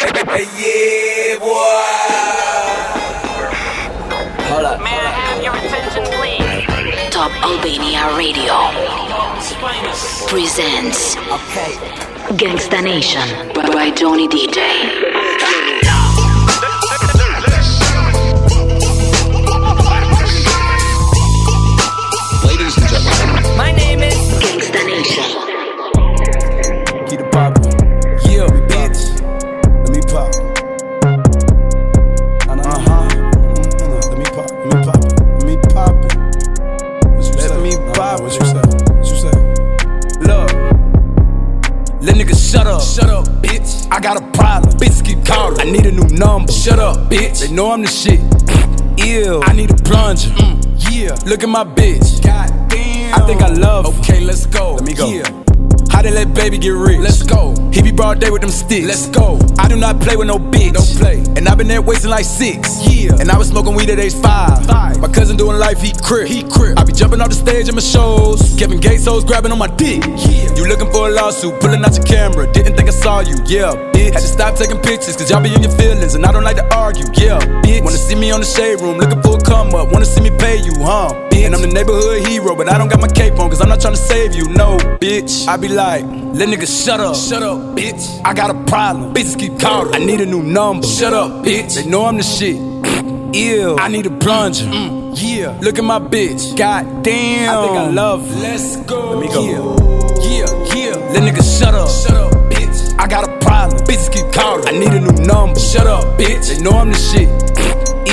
Hey, yeah, boy. Hold up. May I have your attention, please? Top Albania Radio presents Okay. Gangsta Nation by Johnny DJ. Ladies and gentlemen, My name is. Gangsta Nation. Let niggas shut up. Shut up, bitch. I got a problem. Bitches keep calling. I need a new number. Shut up, bitch. They know I'm the shit. Ew. I need a plunger. Mm, yeah. Look at my bitch. God damn. I think I love. her. Okay, let's go. Let me go. Yeah. How they let baby get rich? Let's go. He be broad day with them sticks. Let's go. I do not play with no bitch. Don't play. And i been there wasting like six. Yeah. And I was smoking weed at age five. Five. My cousin doing life, he crip. He crip. I be jumping off the stage in my shows. Kevin Gates hoes grabbing on my dick. Yeah. You looking for a lawsuit, pulling out your camera. Didn't think I saw you. Yeah, bitch. Had to stop taking pictures, cause y'all be in your feelings. And I don't like to argue. Yeah, bitch. Wanna see me on the shade room, looking for a come up. Wanna see me pay you, huh? Bitch. And I'm the neighborhood hero, but I don't got my cape on, cause I'm not trying to save you. No, bitch. I be like, let niggas shut up. Shut up, bitch. I got a problem. Bitches keep calling. I need a new number. Shut up, bitch. They know I'm the shit. Ew. I need a plunger. Mm, yeah. Look at my bitch. God damn. I think I love her. Let's go. Let me go. Yeah, yeah, yeah. Let niggas shut up. Shut up, bitch. I got a problem. Bitches keep calling. I need a new number. Shut up, bitch. They know I'm the shit.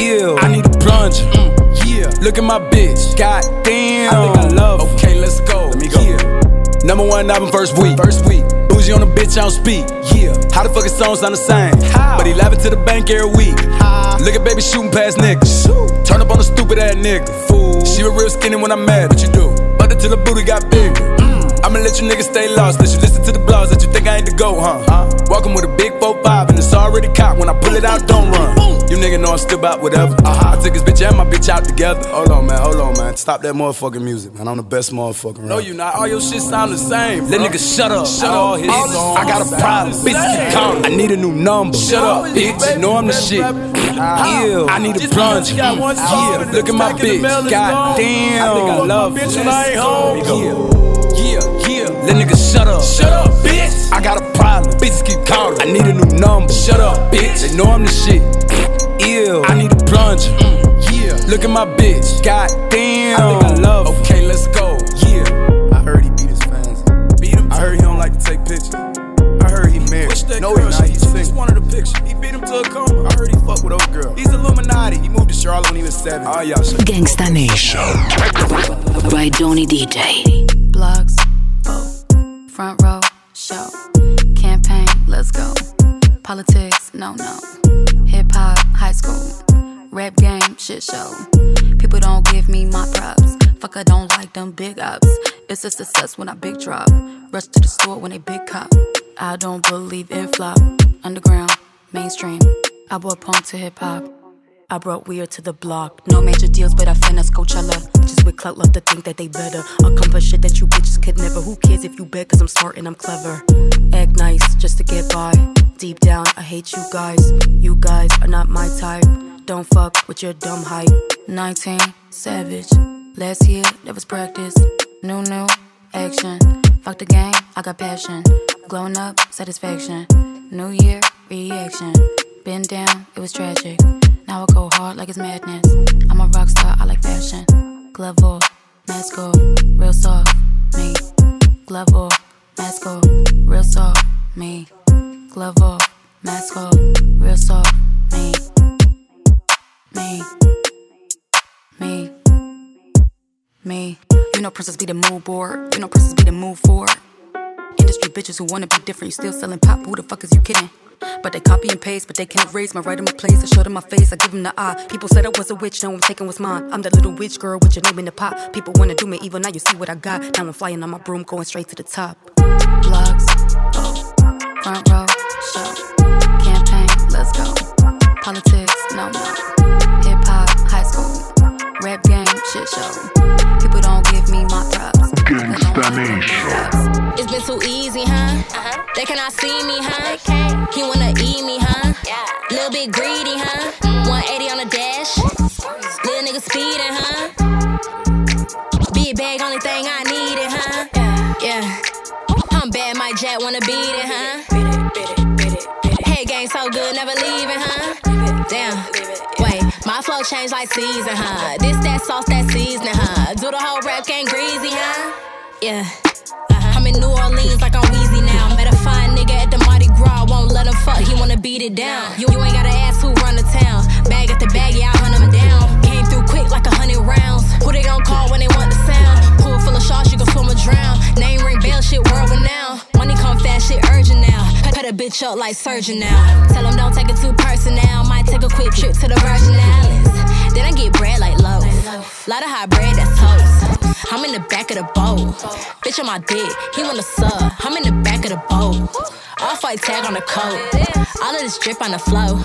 Ew. I need a plunger. Mm, yeah. Look at my bitch. God damn. I think I love her. Okay, let's go. Let me go. Number one album first week. First week. Bougie on the bitch, I don't speak. Yeah. How the fuck his songs sound the same? How? But he laughing to the bank every week. How? Look at baby shooting past niggas. Turn up on a stupid ass nigga. Fool. She was real skinny when I'm mad. What you do? But until the booty got bigger. Mm. I'ma let you niggas stay lost. Let you listen to the blogs that you think I ain't the go, huh? Walking with a big 4-5 and it's already caught. When I pull it out, don't run. You nigga know I'm still about whatever. I took his bitch and my bitch out together. Hold on, man. Hold on, man. Stop that motherfucking music, man. I'm the best motherfucker around. No, you not. All your shit sound the same. Let niggas shut up. Shut all his songs. I got a problem. Bitch, keep calling. I need a new number. Shut up, bitch. You know I'm the shit. Ew. I need a plunger. Yeah. Look at my bitch. God damn. I think I love. Bitch, when I ain't home. Yeah. Let niggas shut up. Shut up, bitch. I got a problem. Bitches keep calling. I need a new number. Shut up, bitch. They know I'm the shit. Ew. I need a plunger. Mm, yeah. Look at my bitch. God damn. I think I love her. Okay, let's go. Yeah. I heard he beat his fans. Beat him. I heard he don't like to take pictures. I heard he married. no, he not. He's single. one of the pictures. He beat him to a coma. I heard he fucked with old girl. He's Illuminati. He moved to Charlotte when he was seven. Oh, y'all Gangsta Nation by Johnny DJ. blogs, vote, front row, show, campaign, let's go, politics, no, no, hip hop, high school, rap game, shit show. People don't give me my props. Fuck, I don't like them big ups. It's a success when I big drop. Rush to the store when they big cop. I don't believe in flop. Underground, mainstream. I brought punk to hip hop. I brought weird to the block. No major deals, but I finesse Coachella. Just with clout, love to think that they better. Accomplish shit that you bitches could never. Who cares if you bet? Cause I'm smart and I'm clever. Act nice just to get by. Deep down, I hate you guys. You guys are not my type. Don't fuck with your dumb hype. 19, savage. Last year, that was practice. New, new, action. Fuck the game, I got passion. Glowing up, satisfaction. New year, reaction. Been down, it was tragic. Now I go hard like it's madness. I'm a rock star, I like fashion. Glove off, mask off, real soft, me. Glove off, mask off, real soft, me. Glove off, mask off, real soft, me. Me. Me. Me. You know princess be the mood board. You know princess be the move for. Industry bitches who wanna be different. You still selling pop. Who the fuck is you kidding? But they copy and paste, but they can't erase my right in my place. I show them my face, I give them the eye. People said I was a witch, now I'm taking what's mine. I'm that little witch girl with your name in the pot. People wanna do me evil, now you see what I got. Now I'm flying on my broom, going straight to the top. Blogs, vote, front row, show, campaign, let's go. Politics, no, no. Hip hop, high school, rap game, shit show. People don't give me my props. Gangsta Nation. It's been too easy, huh? Uh-huh. They cannot see me, huh? He wanna eat me, huh? Little bit greedy, huh? 180 on the dash. Little nigga speeding, huh? Big bag, only thing I needed, huh? Yeah. I'm bad, my jet wanna beat it, huh? Head game so good, never leaving, huh? Damn. Wait, my flow changed like season, huh? This that sauce, that seasoning, huh? Do the whole rap game greasy, huh? Yeah. Uh-huh. I'm in New Orleans like I'm Weezy Him fuck, he wanna beat it down. You, you ain't gotta ask who run the town. Bag at the bag, yeah, I hunt him down. Came through quick like a hundred rounds. Who they gon' call when they want the sound? Pool full of sharks, you can swim or drown. Name ring bell, shit world renowned. Money come fast, shit urgent now. Cut, a bitch up like surgeon now. Tell him don't take it too personal. Might take a quick trip to the Virgin Islands. Then I get bread like loaf. Lot of hot bread, that's toast. I'm in the back of the boat. Bitch on my dick, he wanna sub. I'm in the back of the boat. Off white tag on the coat. All of this drip on the flow.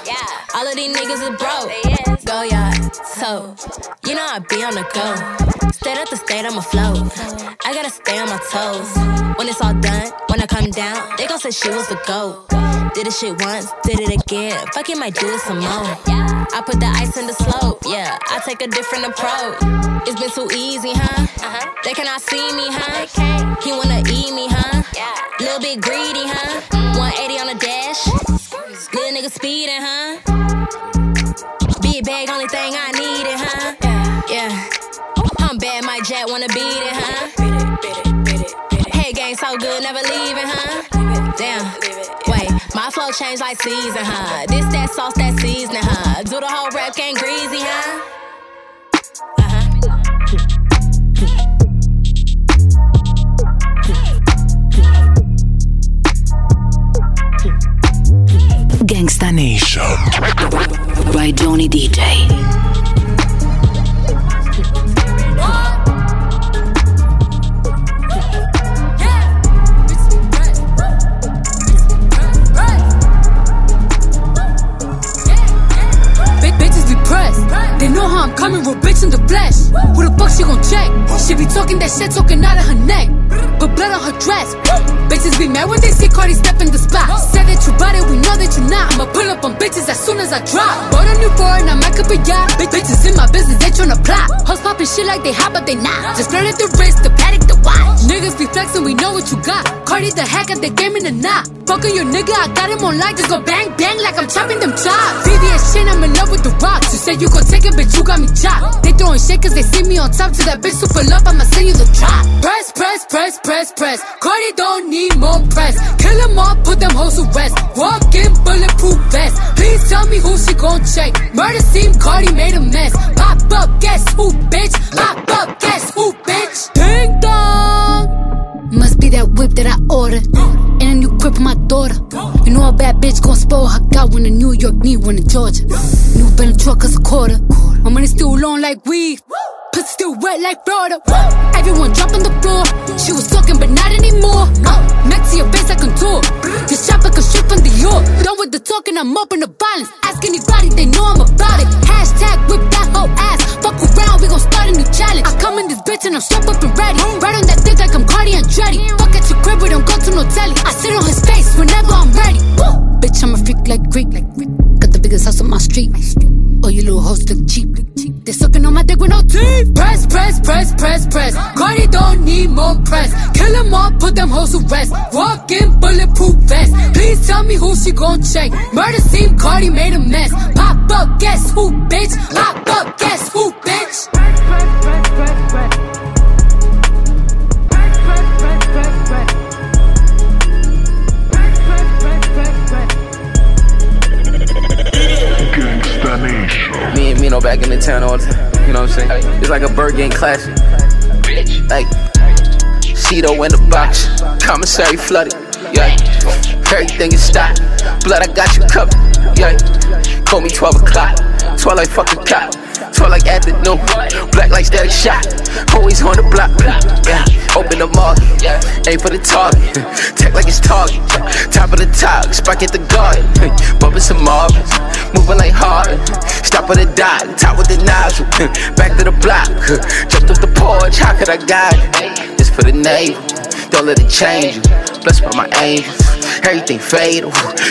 All of these niggas is broke. Go yard, so you know I be on the go. State up the state, I'ma float. I gotta stay on my toes. When it's all done, when I come down, they gon' say she was the GOAT. Did this shit once, did it again. Fuck it, might do it some more. I put the ice in the slope, yeah. I take a different approach. It's been too easy, huh? Uh-huh. They cannot see me, huh? He wanna eat me, huh? Yeah. Little bit greedy, huh? 180 on the dash. Little nigga speeding, huh? Big bag, only thing I needed, huh? Yeah. I'm bad, my jet wanna beat it, huh? Head game so good, never leaving, huh? Damn. Wait, my flow changed like season, huh? This that sauce, that seasoning, huh? Do the whole rap game greasy, huh? Gangsta Nation by Johnny DJ. Big bitches be pressed. They know how I'm coming, real bitch in the flesh. Who the fuck she gon' check? She be talking that shit, talking out of her neck. But blood on her dress. Bitches be mad when they see Cardi step in the spot. Said that you bought it, we know that you're not. I'ma pull up on bitches as soon as I drop. Bought a new foreign, I might up a yacht. Big bitches in my business, they tryna plot. Hoes popping shit like they hot, but they not. Just flirting the wrist, the paddock, the watch. Niggas be flexing, we know what you got. Cardi the hack at the game in the knot. Fucking your nigga, I got him online, just go bang bang like I'm chopping them chops. VVS shit, I'm in love with the rocks. You said you gon' take it, bitch, you got me chopped. They throwing shit cause they see me on top. To that bitch super love, I'ma send you the drop. Press, press, press, press, press. press. Cardi don't need more press. Kill them all, put them hoes to rest. Walk in bulletproof vest. Please tell me who she gon' check. Murder scene, Cardi made a mess. Pop up, guess who, bitch? Pop up, guess who, bitch? Ding dong. Must be that whip that I ordered. And a new crib for my daughter. You know a bad bitch gon' spoil her. Got one in New York, need one in Georgia. New Bentley truck cause a quarter. My money still long like weed. Pussy still wet like Florida. Everyone drop on the floor. She was talking, but not anymore. Uh, next to your face, I contour. This shop like a strip from Dior. Done with the talking, I'm up in the violence. Ask anybody, they know I'm about it. Hashtag whip that whole ass. Fuck around, we gon' start a new challenge. I come in this bitch and I'm strapped up and ready. Right on that dick like I'm Cardi and Dreddy. Fuck at your crib, we don't go to no telly. I sit on his face whenever I'm ready. Woo! Bitch, I'm a freak like Greek. Like Greek. Got the biggest house on my street. Oh, you little hoes look cheap. They sucking on my dick with no teeth. Press, press, press, press, press. Cardi don't need more press. Kill them all, put them hoes to rest. Walk in bulletproof vest. Please tell me who she gon' check. Murder scene, Cardi made a mess. Pop up, guess who, bitch? Pop up, guess who, bitch? Gangsta town all the time. You know what I'm saying? It's like a bird game classic. Bitch. Like, Cedo in the box, commissary flooded. Yeah, everything is stopped. Blood, I got you covered. Yeah, call me 12 o'clock. 12 like fucking cop. 12 like afternoon. Black like static shot. Always on the block. Yeah, open the market. Aim for the target. Tech like it's target. Top of the top. Spike at the garden. Bumping some Marvins. Moving like Harden. Stop at the dock. Top with the nozzle. Back to the block. Jumped off the porch. How could I guide you? This for the navel. Don't let it change you. Blessed by my angels. Everything fatal.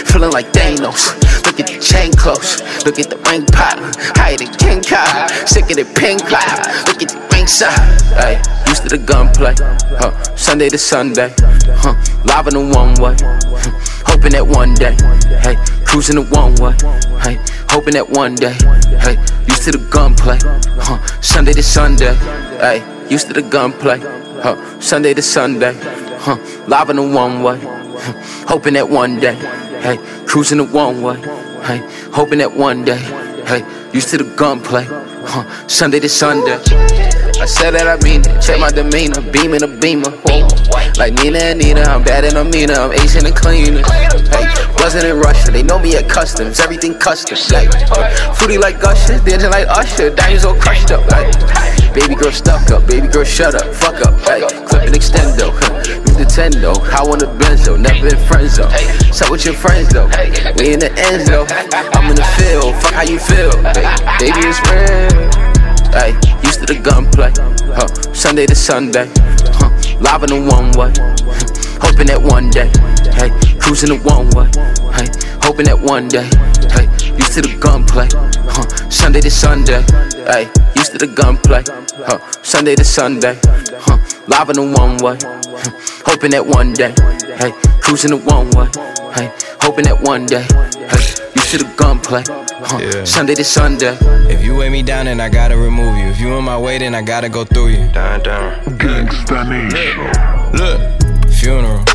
Feeling like Thanos. Looking at the chain close. Look at the ring pop. Higher than King Kyle. Sick of the pink cloud. Look at the ring side. Hey, used to the gunplay. Huh. Sunday to Sunday. Huh. Live in the one way. Hoping that one day. Hey, cruising the one way. Hey, hoping that one day. Hey, used to the gunplay. Huh. Sunday to Sunday. Hey, used to the gunplay. Huh. Sunday to Sunday. Huh. Live in the one way. Hoping that one day. Hey, cruising the one way. Hey, hoping that one day. Hey, used to the gunplay. Huh. Sunday to Sunday. I said that I mean it. Check my demeanor, beaming a beamer. Like Nina and Nina, I'm bad and I'm meaner. I'm Asian and cleaner. Hey, wasn't in Russia. They know me at customs. Everything custom. Like, fruity like Gusher, dancing like Usher. Diamonds all crushed up. Like, baby girl stuck up. Baby girl shut up. Fuck up. Like, clip an extendo. New Nintendo. I want a benzo. Never friends though. So with your friends though. We in the ends though. I'm in the field. Fuck how you feel. Baby, it's real. Hey, used to the gunplay. Huh. Sunday to Sunday. Huh. Live in the one way. Hoping that one day. Hey, cruising the one way. Hey, hoping that one day. Hey, used to the gunplay. Huh. Sunday to Sunday. Hey, used to the gunplay. Huh. Sunday to Sunday. Huh. Live in the one way. Huh. Hoping that one day. Hey, cruising the one way. Hey, hoping that one day. Hey, used to the gunplay. Huh. Yeah. Sunday to Sunday. If you weigh me down, then I gotta remove you. If you in my way, then I gotta go through you. Down, down. Gangsta Nation. Look, funeral.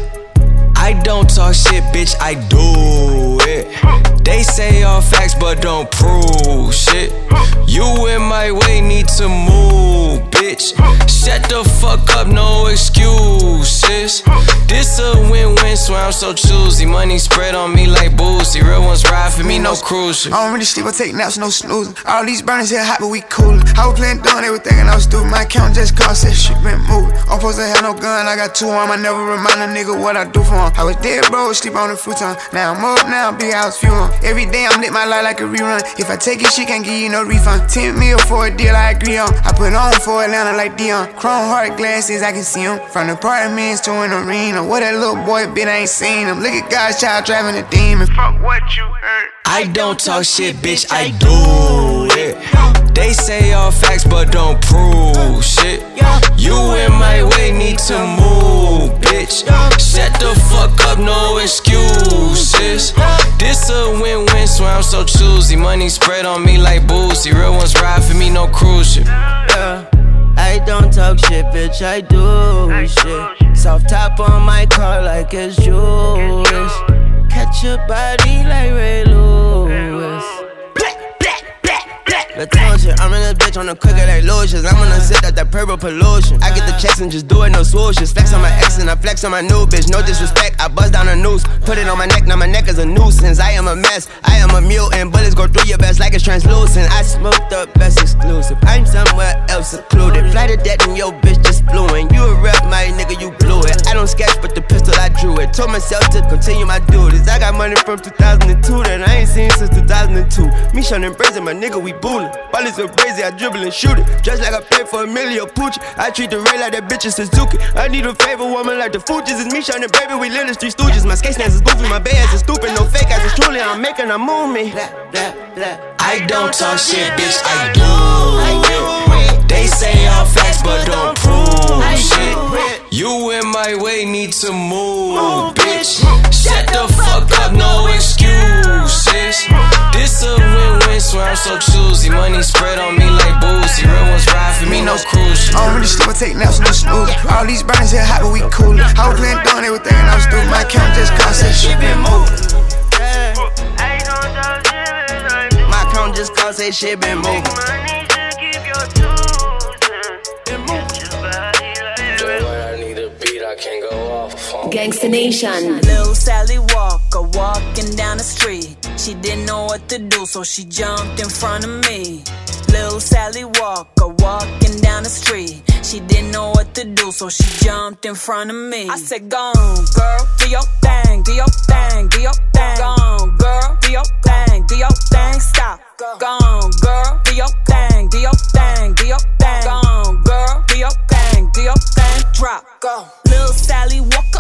I don't talk shit, bitch, I do it. They say all facts, but don't prove shit. You in my way, need to move, bitch. Shut the fuck up, no excuses. This a win-win, so I'm so choosy. Money spread on me like no cruise ship. I don't really sleep, I take naps, no snoozing. All these burners here hot, but we coolin'. I was playing they were thinking I was stupid. My account just cost that shit been moving. I'm supposed to have no gun, I got two on. I never remind a nigga what I do for him. I was dead, bro, sleep on the futon. Now I'm up, now I'm big house fuel. Every day I'm lit my life like a rerun. If I take it, she can't give you no refund. 10 mil for a deal, I agree on. I put on for Atlanta like Dion. Chrome heart glasses, I can see him. From the apartments to an arena. What that little boy been, I ain't seen him. Look at God's child driving a demon. Fuck what you heard. I don't talk shit, bitch, I do it. They say all facts, but don't prove shit. You in my way, need to move, bitch. Shut the fuck up, no excuses. This a win-win, so I'm so choosy. Money spread on me like boozy. Real ones ride for me, no cruise ship. Yeah. I don't talk shit, bitch, I do shit. Soft top on my car like it's Jewish. Catch your body like Ray Lewis. Latosia, I'm in this bitch on the quicker like lotions. I'm gonna sit at that purple pollution. I get the checks and just do it, no swooshes. Flex on my ex and I flex on my new bitch. No disrespect, I buzz down a noose. Put it on my neck, now my neck is a nuisance. I am a mess, I am a mutant. Bullets go through your vest like it's translucent. I smoked the best exclusive. I'm somewhere else secluded. Fly to death and your bitch just flew in. You a rep, my nigga, you blew it. I don't sketch, but the pistol I drew it. Told myself to continue my duties. I got money from 2002 that I ain't seen since 2002. Me, and Brazen, my nigga, we bullin'. Ball is so crazy, I dribble and shoot it. Just like I paid for a million Pucci. I treat the Ray like that bitch is Suzuki. I need a favorite woman like the Fugees. It's me, and Baby, we live the street stooges. My skate stance is goofy, my bay ass is stupid. No fake ass is truly, I'm making a move me. I don't talk shit, bitch, I do it. They say all facts, but don't prove shit. You in my way, need to move, bitch. Shut the fuck up, no excuses. This a win-win, swear I'm so choosy. Money spread on me like boozy. Real ones ride for me, no cruise. I don't really sleep, I take naps, no snooze. All these burners here hot, but we coolin'. I was playing dumb, they were thinking I was stupid. My account just cost that shit been moving. My account just cause that shit been moving. Gangsta Nation. Little Sally Walker walking down the street. She didn't know what to do, so she jumped in front of me. Little Sally Walker walking down the street. She didn't know what to do, so she jumped in front of me. I said, Go on, girl, do your thing, do your thing, do your thing. Go on, girl, do your thing, do your thing. Stop. Go on, girl, do your thing, do your thing, do your thing. Go on, girl, do your thing, do your thing. Drop. Go. Little Sally Walker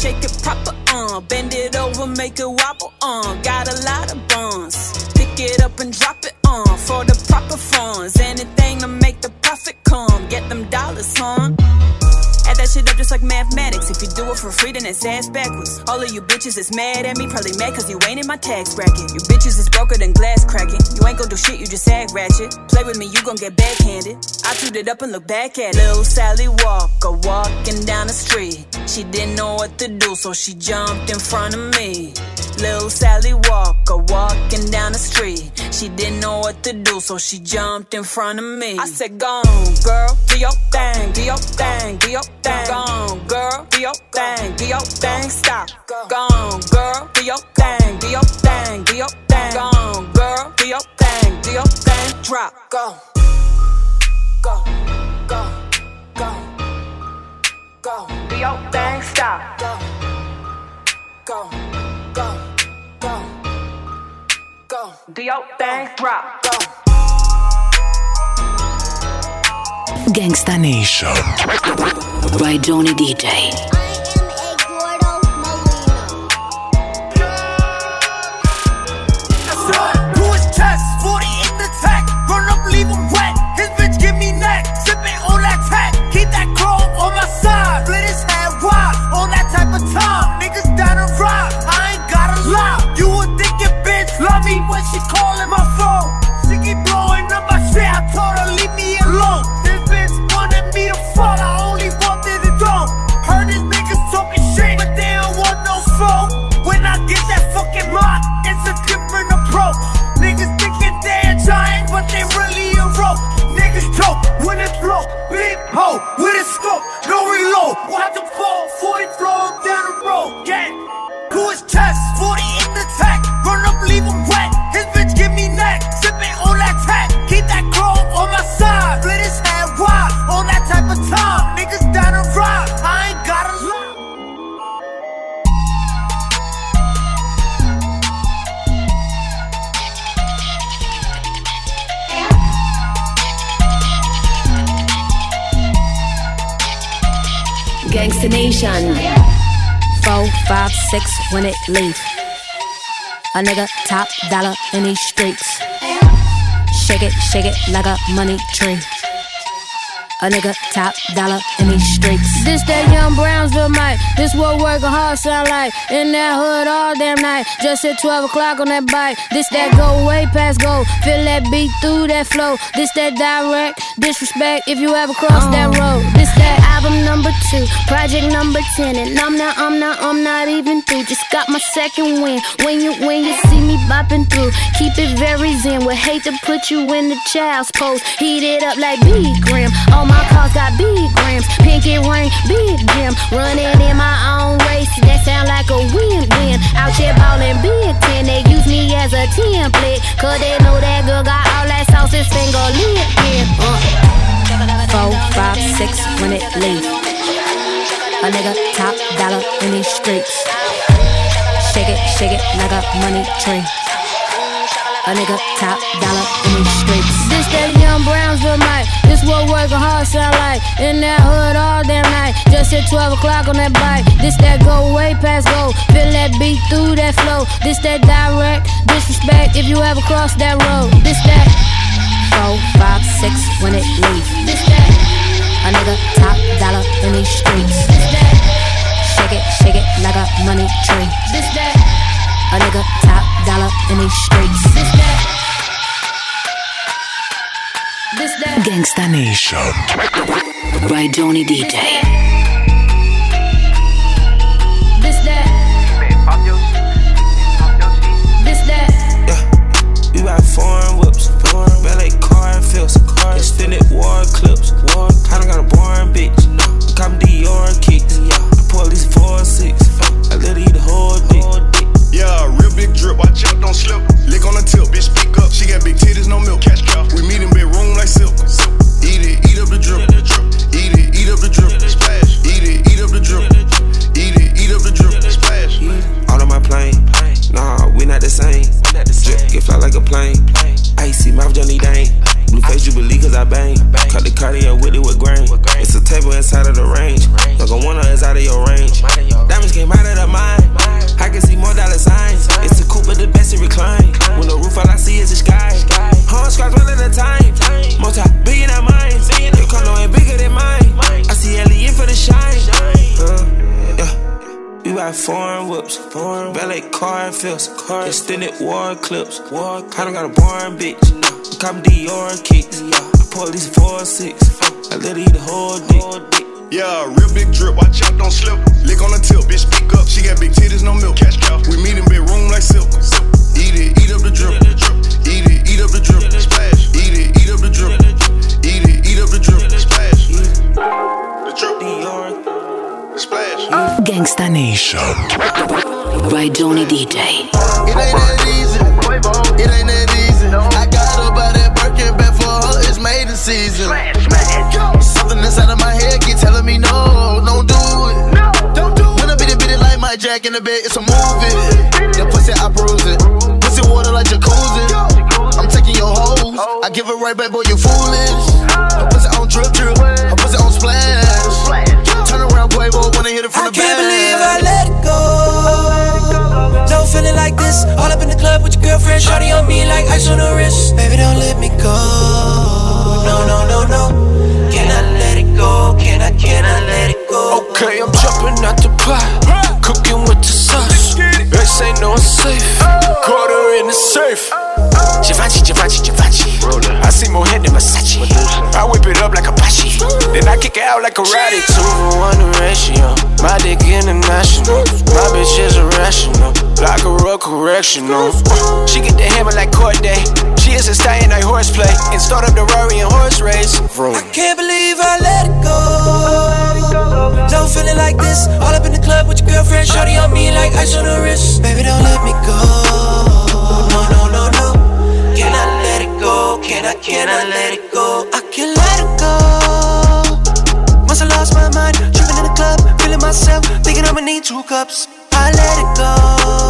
shake it proper, uh. Bend it over, make it wobble, uh. Got a lot of buns. Pick it up and drop it, like mathematics. If you do it for free, then it's ass backwards. All of you bitches is mad at me, probably mad cause you ain't in my tax bracket. You bitches is broker than glass cracking. You ain't gon' do shit, you just act ratchet. Play with me, you gon' get backhanded. I chewed it up and look back at it. Little Sally Walker walking down the street. She didn't know what to do, so she jumped in front of me. Little Sally Walker walking down the street. She didn't know what to do, so she jumped in front of me. I said, Go on, girl, do your thing, do your thing, do your thing. Go on, girl, do your thing, do your thing. Stop. Go on, girl, do your thing, do your thing, do your thing. Go on, girl, do your thing, do your thing. Drop. Go. Go. Go. Go. Go. Do your thing. Stop. Go. Go. Go. Do your thing. Drop. Go. Gangsta Nation by Donny DJ. When it leave. A nigga top dollar in these streets. Shake it, shake it like a money tree. A nigga top dollar in these streets. This that young Brownsville mic. This what working hard sound like. In that hood all damn night. Just hit 12 o'clock on that bike. This that go way past go. Feel that beat through that flow. This that direct disrespect if you ever cross that oh. road. This that album number two, project number 10. And I'm not, I'm not, I'm not even through. Just got my second win. When you, when you see me bopping through, keep it very zen. Would hate to put you in the child's pose. Heat it up like big gram. All my cars got big grams. Pinky ring, big gym. Running in my own race. That sound like a win-win. Out here ballin' big ten. They use me as a template. Cause they know that girl got all that sauce and finger lit. Yeah. Uh. Four, five, six when it leave. A nigga top dollar in these streets. Shake it, shake it like a money tree. A nigga top dollar in these streets. This that young Brownsville mic. This what working hard sound like. In that hood all damn night. Just hit 12 o'clock on that bike. This that go way past go. Feel that beat through that flow. This that direct disrespect if you ever cross that road. This that Four, five, six when it leave. This that A nigga top dollar in these streets. This that Shake it, shake it like a money tree. This that A nigga top dollar in these streets. This that Gangsta Nation by Donny DJ. This that This that Yeah, we ride foreign whips, foreign valet car and fills, car extended war clips. War, I done got a boring bitch. Come Dior kicks. I pull these four six. Big drip. Watch out, don't slip. Lick on the tip, bitch, speak up. She got big titties, no milk. Cash cow. We meet in bedroom like silk. Eat it, eat up the drip. Eat it, eat up the drip. Splash. Eat it, eat up the drip. Eat it, eat up the drip. Splash. Out on my plane. Not the same. Drip, get fly like a plane. Icy mouth, Johnny Dang. Blue face Jubilee, cause I bang. Cut the cardio with it with grain. It's a table inside of the range. Like a winner is out of your range. Diamonds came out of the mine. I can see more dollar signs. It's a coupe, but the best to recline. When the roof all I see is the sky. Horn scratch one at a time. Multi billion at mine. Your condo ain't bigger than mine. I see Elliot for the shine. Uh, yeah. We ride foreign whips, foreign ballet car feels, car extended war clips. War, kinda got a born bitch. Come Dior kicks. I pour at least four six. I let her eat the whole dick. Yeah, real big drip, watch out, don't slip. Lick on the tip, bitch, speak up. She got it like my jack in the bed, it's a movie. The pussy I bruise it. Pussy water like jacuzzi. I'm taking your hoes. I give it right back, boy, you foolish. I pussy on drip drip. I pussy on splash. Turn around, Quavo, when I hit it from I the can't believe I let it go. No feeling like this. All up in the club with your girlfriend, shawty on me like ice on the wrist. Baby, don't let me go. No, no, no, no. Can I let it go? Can I, can I let it go? Okay, I'm jumping out the pot, cooking with the sauce. This ain't no safe. Quarter in the safe. Givenchy, Givenchy, Givenchy. I see more head than Versace. I whip it up like a Apache. Then I kick it out like a ratty. Two for one ratio. My dick international. My bitch is irrational. Like a real correctional. She get the hammer like court day. She is a stallion like horseplay. And start up the Rory and horse race. Vroom. Can't believe I let it go. No feeling like this. All up with your girlfriend, shawty on me like ice on the wrist. Baby, don't let me go. No, no, no, no. Can I let it go? Can I, can I let it go? I can't let it go. I lost my mind, tripping in the club, feeling myself, thinking I'ma need two cups. I let it go.